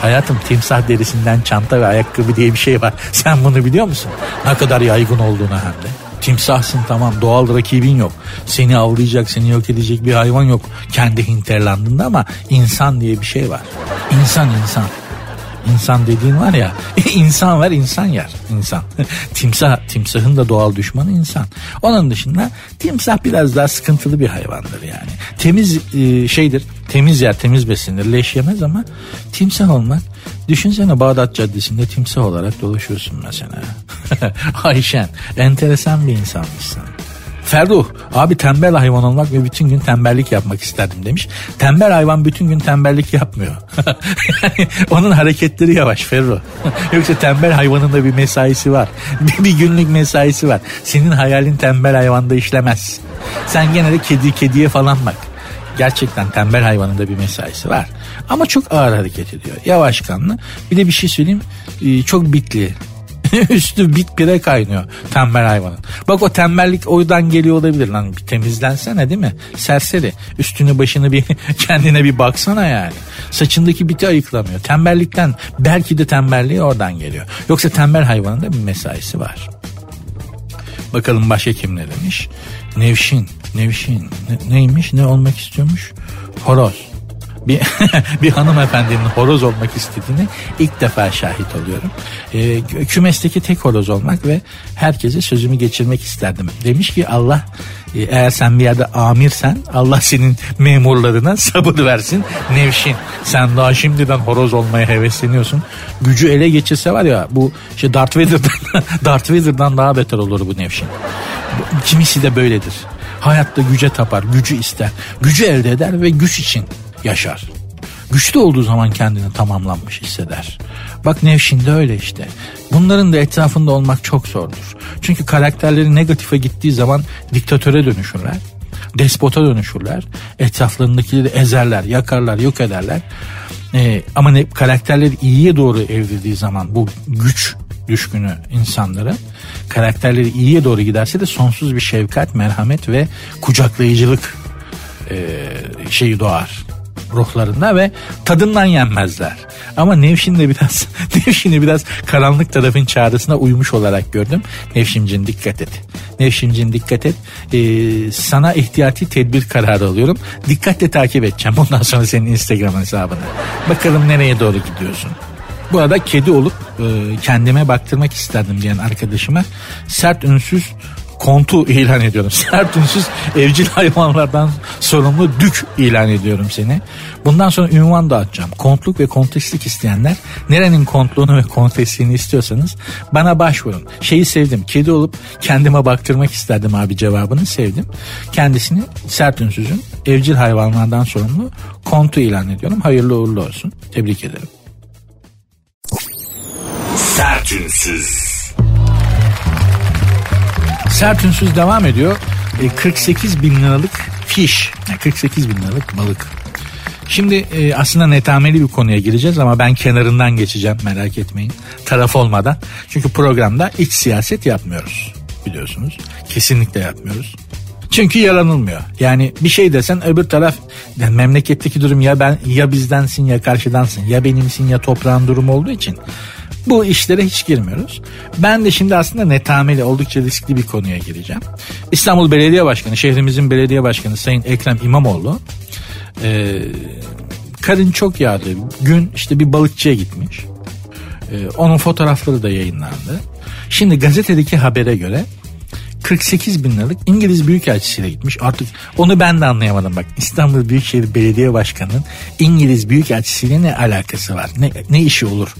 Speaker 3: Hayatım timsah derisinden çanta ve ayakkabı diye bir şey var. Sen bunu biliyor musun? Ne kadar yaygın olduğunu hem de. Timsahsın tamam doğal rakibin yok. Seni avlayacak seni yok edecek bir hayvan yok kendi hinterlandında ama insan diye bir şey var. İnsan insan. İnsan dediğin var ya (laughs) insan var insan yer insan. (laughs) timsah timsahın da doğal düşmanı insan. Onun dışında timsah biraz daha sıkıntılı bir hayvandır yani. Temiz e, şeydir temiz yer temiz besindir leş yemez ama timsah olmak düşünsene Bağdat Caddesi'nde timsah olarak dolaşıyorsun mesela. (laughs) Ayşen enteresan bir insanmışsın. Ferruh abi tembel hayvan olmak ve bütün gün tembellik yapmak isterdim demiş. Tembel hayvan bütün gün tembellik yapmıyor. (laughs) onun hareketleri yavaş Ferruh. (laughs) Yoksa tembel hayvanın da bir mesaisi var. (laughs) Bir, bir günlük mesaisi var. Senin hayalin tembel hayvanda işlemez. Sen gene de kedi kediye falan bak. Gerçekten tembel hayvanın da bir mesaisi var. Ama çok ağır hareket ediyor. Yavaş kanlı. Bir de bir şey söyleyeyim. Ee, Çok bitli. (laughs) Üstü bit pire kaynıyor tembel hayvanın. Bak o tembellik oydan geliyor olabilir lan. Bir temizlensene değil mi? Serseri. Üstünü başını bir (laughs) kendine bir baksana yani. Saçındaki biti ayıklamıyor. Tembellikten belki de tembelliği oradan geliyor. Yoksa tembel hayvanın da bir mesaisi var. Bakalım başka kim ne demiş? Nevşin. Nevşin. Ne- neymiş? Ne olmak istiyormuş? Horoz. Bir, (laughs) bir hanımefendinin horoz olmak istediğini ilk defa şahit oluyorum. Ee, kümesteki tek horoz olmak ve herkese sözümü geçirmek isterdim. Demiş ki Allah e, eğer sen bir yerde amirsen Allah senin memurlarına sabır versin. Nevşin sen daha şimdiden horoz olmaya hevesleniyorsun. Gücü ele geçirse var ya bu işte Darth Vader'dan, (laughs) Darth Vader'dan daha beter olur bu Nevşin. Kimisi de böyledir. Hayatta güce tapar, gücü ister, gücü elde eder ve güç için yaşar. Güçlü olduğu zaman kendini tamamlanmış hisseder. Bak Nevşin de öyle işte. Bunların da etrafında olmak çok zordur. Çünkü karakterleri negatife gittiği zaman diktatöre dönüşürler. Despota dönüşürler. Etraflarındakileri ezerler, yakarlar, yok ederler. Ee, ama ne, karakterleri iyiye doğru evrildiği zaman bu güç düşkünü insanları karakterleri iyiye doğru giderse de sonsuz bir şefkat, merhamet ve kucaklayıcılık e, şeyi doğar ruhlarında ve tadından yenmezler. Ama Nevşin de biraz (laughs) Nevşin'i biraz karanlık tarafın çağrısına uymuş olarak gördüm. Nevşimcin dikkat et. Nevşimcin dikkat et. Ee, sana ihtiyati tedbir kararı alıyorum. Dikkatle takip edeceğim bundan sonra senin Instagram hesabını. Bakalım nereye doğru gidiyorsun. Bu arada kedi olup e, kendime baktırmak isterdim diyen arkadaşıma sert ünsüz kontu ilan ediyorum. (laughs) Sert ünsüz evcil hayvanlardan sorumlu dük ilan ediyorum seni. Bundan sonra ünvan dağıtacağım. Kontluk ve konteslik isteyenler nerenin kontluğunu ve kontesliğini istiyorsanız bana başvurun. Şeyi sevdim. Kedi olup kendime baktırmak isterdim abi cevabını sevdim. Kendisini sert ünsüzün evcil hayvanlardan sorumlu kontu ilan ediyorum. Hayırlı uğurlu olsun. Tebrik ederim.
Speaker 2: Sertünsüz.
Speaker 3: Sert ünsüz devam ediyor. E, 48 bin liralık fiş. Yani 48 bin liralık balık. Şimdi e, aslında netameli bir konuya gireceğiz ama ben kenarından geçeceğim merak etmeyin. Taraf olmadan. Çünkü programda iç siyaset yapmıyoruz biliyorsunuz. Kesinlikle yapmıyoruz. Çünkü yaranılmıyor. Yani bir şey desen öbür taraf yani memleketteki durum ya ben ya bizdensin ya karşıdansın ya benimsin ya toprağın durumu olduğu için bu işlere hiç girmiyoruz. Ben de şimdi aslında netameli oldukça riskli bir konuya gireceğim. İstanbul Belediye Başkanı, şehrimizin belediye başkanı Sayın Ekrem İmamoğlu e, karın çok yağdı. Gün işte bir balıkçıya gitmiş. E, onun fotoğrafları da yayınlandı. Şimdi gazetedeki habere göre 48 bin liralık İngiliz Büyükelçisi'yle gitmiş. Artık onu ben de anlayamadım bak. İstanbul Büyükşehir Belediye Başkanı'nın İngiliz Büyükelçisi'yle ne alakası var? Ne, ne işi olur?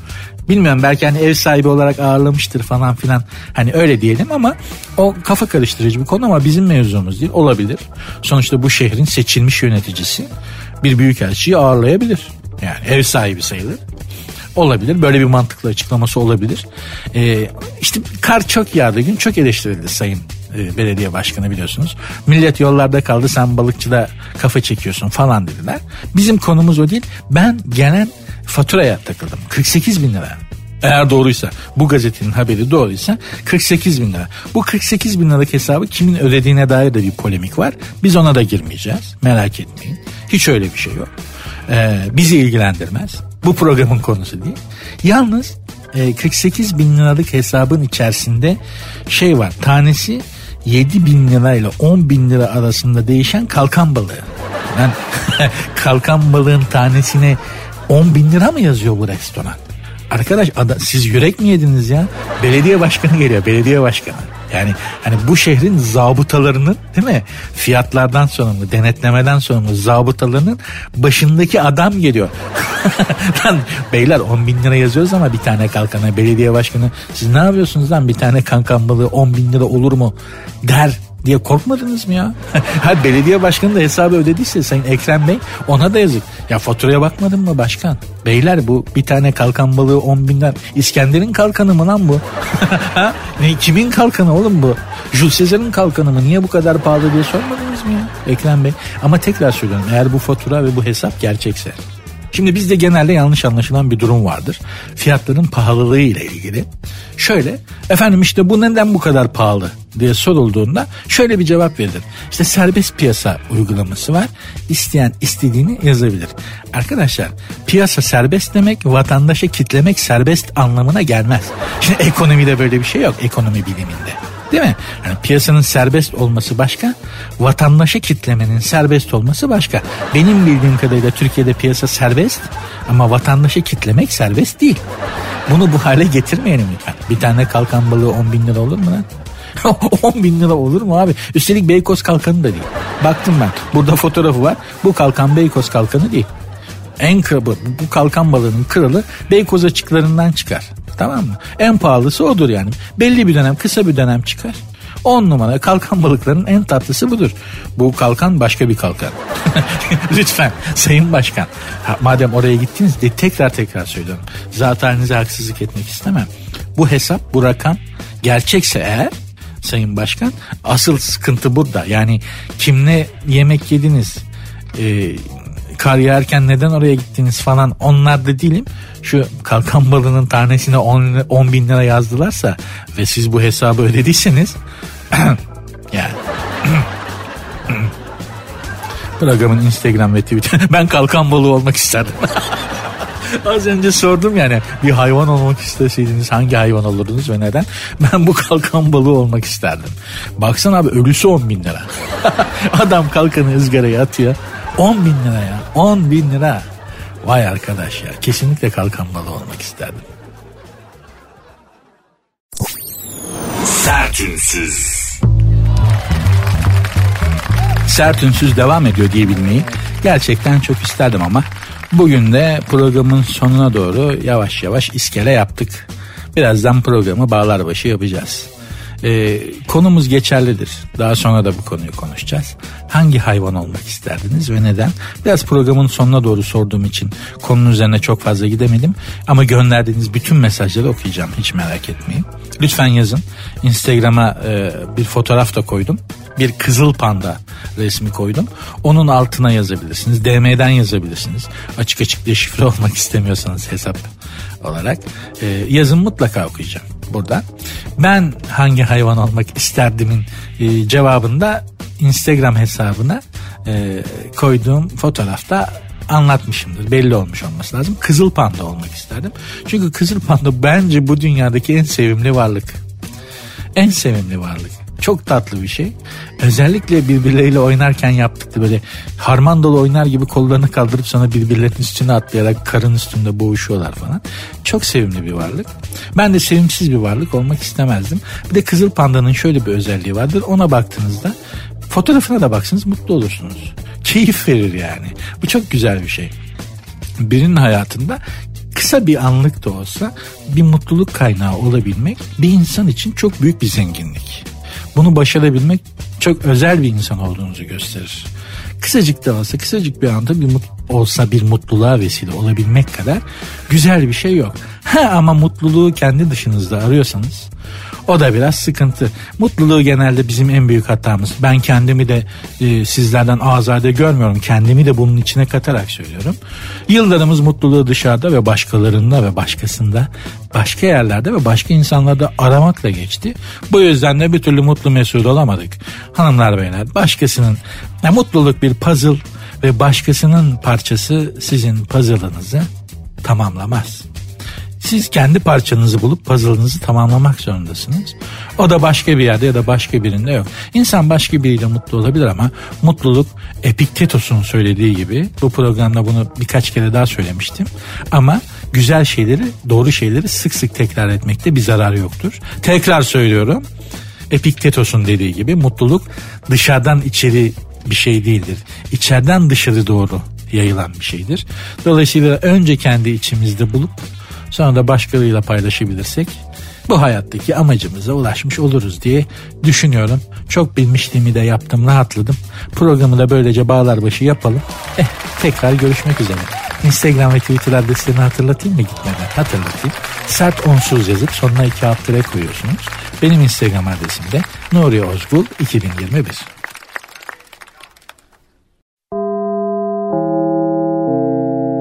Speaker 3: Bilmiyorum belki hani ev sahibi olarak ağırlamıştır falan filan. Hani öyle diyelim ama o kafa karıştırıcı bir konu ama bizim mevzumuz değil. Olabilir. Sonuçta bu şehrin seçilmiş yöneticisi bir büyükelçiyi ağırlayabilir. Yani ev sahibi sayılır olabilir. Böyle bir mantıklı açıklaması olabilir. Ee, işte kar çok yağdı gün çok eleştirildi sayın e, belediye başkanı biliyorsunuz. Millet yollarda kaldı sen balıkçıda kafa çekiyorsun falan dediler. Bizim konumuz o değil. Ben genel faturaya takıldım. 48 bin lira. Eğer doğruysa bu gazetenin haberi doğruysa 48 bin lira. Bu 48 bin liralık hesabı kimin ödediğine dair de bir polemik var. Biz ona da girmeyeceğiz merak etmeyin. Hiç öyle bir şey yok. Ee, bizi ilgilendirmez. Bu programın konusu değil. Yalnız e, 48 bin liralık hesabın içerisinde şey var. Tanesi 7 bin lirayla 10 bin lira arasında değişen kalkan balığı. Ben (laughs) kalkan balığın tanesine 10 bin lira mı yazıyor bu restoran? Arkadaş ada, siz yürek mi yediniz ya? Belediye başkanı geliyor belediye başkanı. Yani hani bu şehrin zabıtalarının değil mi? Fiyatlardan sorumlu, denetlemeden sorumlu zabıtalarının başındaki adam geliyor. (laughs) lan beyler 10 bin lira yazıyoruz ama bir tane kalkana belediye başkanı siz ne yapıyorsunuz lan bir tane kankan balığı 10 bin lira olur mu der diye korkmadınız mı ya? (laughs) ha belediye başkanı da hesabı ödediyse Sayın Ekrem Bey ona da yazık. Ya faturaya bakmadın mı başkan? Beyler bu bir tane kalkan balığı 10 binden İskender'in kalkanı mı lan bu? (laughs) Ne, kimin kalkanı oğlum bu? Jules Caesar'ın kalkanı mı? Niye bu kadar pahalı diye sormadınız mı ya Ekrem Bey? Ama tekrar söylüyorum eğer bu fatura ve bu hesap gerçekse Şimdi bizde genelde yanlış anlaşılan bir durum vardır. Fiyatların pahalılığı ile ilgili. Şöyle efendim işte bu neden bu kadar pahalı diye sorulduğunda şöyle bir cevap verilir. İşte serbest piyasa uygulaması var. İsteyen istediğini yazabilir. Arkadaşlar piyasa serbest demek vatandaşa kitlemek serbest anlamına gelmez. Şimdi ekonomide böyle bir şey yok ekonomi biliminde. Değil mi? Yani piyasanın serbest olması başka, vatandaşa kitlemenin serbest olması başka. Benim bildiğim kadarıyla Türkiye'de piyasa serbest ama vatandaşa kitlemek serbest değil. Bunu bu hale getirmeyelim lütfen. Bir tane kalkan balığı 10 bin lira olur mu lan? (laughs) 10 bin lira olur mu abi? Üstelik Beykoz kalkanı da değil. Baktım ben. Burada fotoğrafı var. Bu kalkan Beykoz kalkanı değil. En kralı bu kalkan balığının kralı Beykoz açıklarından çıkar. Tamam mı? En pahalısı odur yani. Belli bir dönem kısa bir dönem çıkar. 10 numara kalkan (laughs) balıkların en tatlısı budur. Bu kalkan başka bir kalkan. (laughs) Lütfen Sayın Başkan. Ha, madem oraya gittiniz de tekrar tekrar söylüyorum. Zaten halinize haksızlık etmek istemem. Bu hesap bu rakam gerçekse eğer Sayın Başkan asıl sıkıntı burada. Yani kimle yemek yediniz? Ee, kar yağarken neden oraya gittiniz falan onlar da değilim. Şu kalkan balığının tanesine 10, 10 bin lira yazdılarsa ve siz bu hesabı ödediyseniz (clears throat) yani (clears throat) programın Instagram ve Twitter (laughs) ben kalkan balığı olmak isterdim. (laughs) Az önce sordum yani bir hayvan olmak isteseydiniz hangi hayvan olurdunuz ve neden? (laughs) Ben bu kalkan balığı olmak isterdim. Baksana abi ölüsü 10 bin lira. Adam kalkanı ızgaraya atıyor. 10 bin lira ya 10 bin lira. Vay arkadaş ya kesinlikle kalkan balığı olmak isterdim.
Speaker 2: Sertünsüz.
Speaker 3: Sert ünsüz devam ediyor diyebilmeyi gerçekten çok isterdim ama bugün de programın sonuna doğru yavaş yavaş iskele yaptık. Birazdan programı bağlar başı yapacağız. Ee, konumuz geçerlidir. Daha sonra da bu konuyu konuşacağız. Hangi hayvan olmak isterdiniz ve neden? Biraz programın sonuna doğru sorduğum için konunun üzerine çok fazla gidemedim. Ama gönderdiğiniz bütün mesajları okuyacağım. Hiç merak etmeyin. Lütfen yazın. Instagram'a e, bir fotoğraf da koydum. Bir kızıl panda resmi koydum. Onun altına yazabilirsiniz. DM'den yazabilirsiniz. Açık açık deşifre (laughs) olmak istemiyorsanız hesap olarak. E, yazın mutlaka okuyacağım burada. Ben hangi hayvan olmak isterdimin e, cevabında Instagram hesabına e, koyduğum fotoğrafta anlatmışımdır. Belli olmuş olması lazım. Kızıl panda olmak isterdim. Çünkü kızıl panda bence bu dünyadaki en sevimli varlık. En sevimli varlık. Çok tatlı bir şey. Özellikle birbirleriyle oynarken yaptıkları böyle harman dolu oynar gibi kollarını kaldırıp sana birbirlerinin üstüne atlayarak karın üstünde boğuşuyorlar falan. Çok sevimli bir varlık. Ben de sevimsiz bir varlık olmak istemezdim. Bir de kızıl pandanın şöyle bir özelliği vardır. Ona baktığınızda fotoğrafına da baksanız mutlu olursunuz. Keyif verir yani. Bu çok güzel bir şey. Birinin hayatında kısa bir anlık da olsa bir mutluluk kaynağı olabilmek bir insan için çok büyük bir zenginlik. Bunu başarabilmek çok özel bir insan olduğunuzu gösterir. Kısacık da olsa kısacık bir anda bir mut- olsa bir mutluluğa vesile olabilmek kadar güzel bir şey yok. Ha ama mutluluğu kendi dışınızda arıyorsanız o da biraz sıkıntı. Mutluluğu genelde bizim en büyük hatamız. Ben kendimi de e, sizlerden azade görmüyorum. Kendimi de bunun içine katarak söylüyorum. Yıllarımız mutluluğu dışarıda ve başkalarında ve başkasında, başka yerlerde ve başka insanlarda aramakla geçti. Bu yüzden de bir türlü mutlu mesut olamadık. Hanımlar beyler başkasının ya mutluluk bir puzzle ve başkasının parçası sizin puzzle'ınızı tamamlamaz. Siz kendi parçanızı bulup puzzle'ınızı tamamlamak zorundasınız. O da başka bir yerde ya da başka birinde yok. İnsan başka biriyle mutlu olabilir ama mutluluk Epiktetos'un söylediği gibi bu programda bunu birkaç kere daha söylemiştim. Ama güzel şeyleri, doğru şeyleri sık sık tekrar etmekte bir zarar yoktur. Tekrar söylüyorum. Epiktetos'un dediği gibi mutluluk dışarıdan içeri bir şey değildir. İçeriden dışarı doğru yayılan bir şeydir. Dolayısıyla önce kendi içimizde bulup sonra da başkalarıyla paylaşabilirsek bu hayattaki amacımıza ulaşmış oluruz diye düşünüyorum. Çok bilmişliğimi de yaptım, rahatladım. Programı da böylece bağlar başı yapalım. Eh, tekrar görüşmek üzere. Instagram ve Twitter adreslerini hatırlatayım mı gitmeden? Hatırlatayım. Sert onsuz yazıp sonuna iki alt koyuyorsunuz. Benim Instagram adresim de Nuri Ozgul 2021.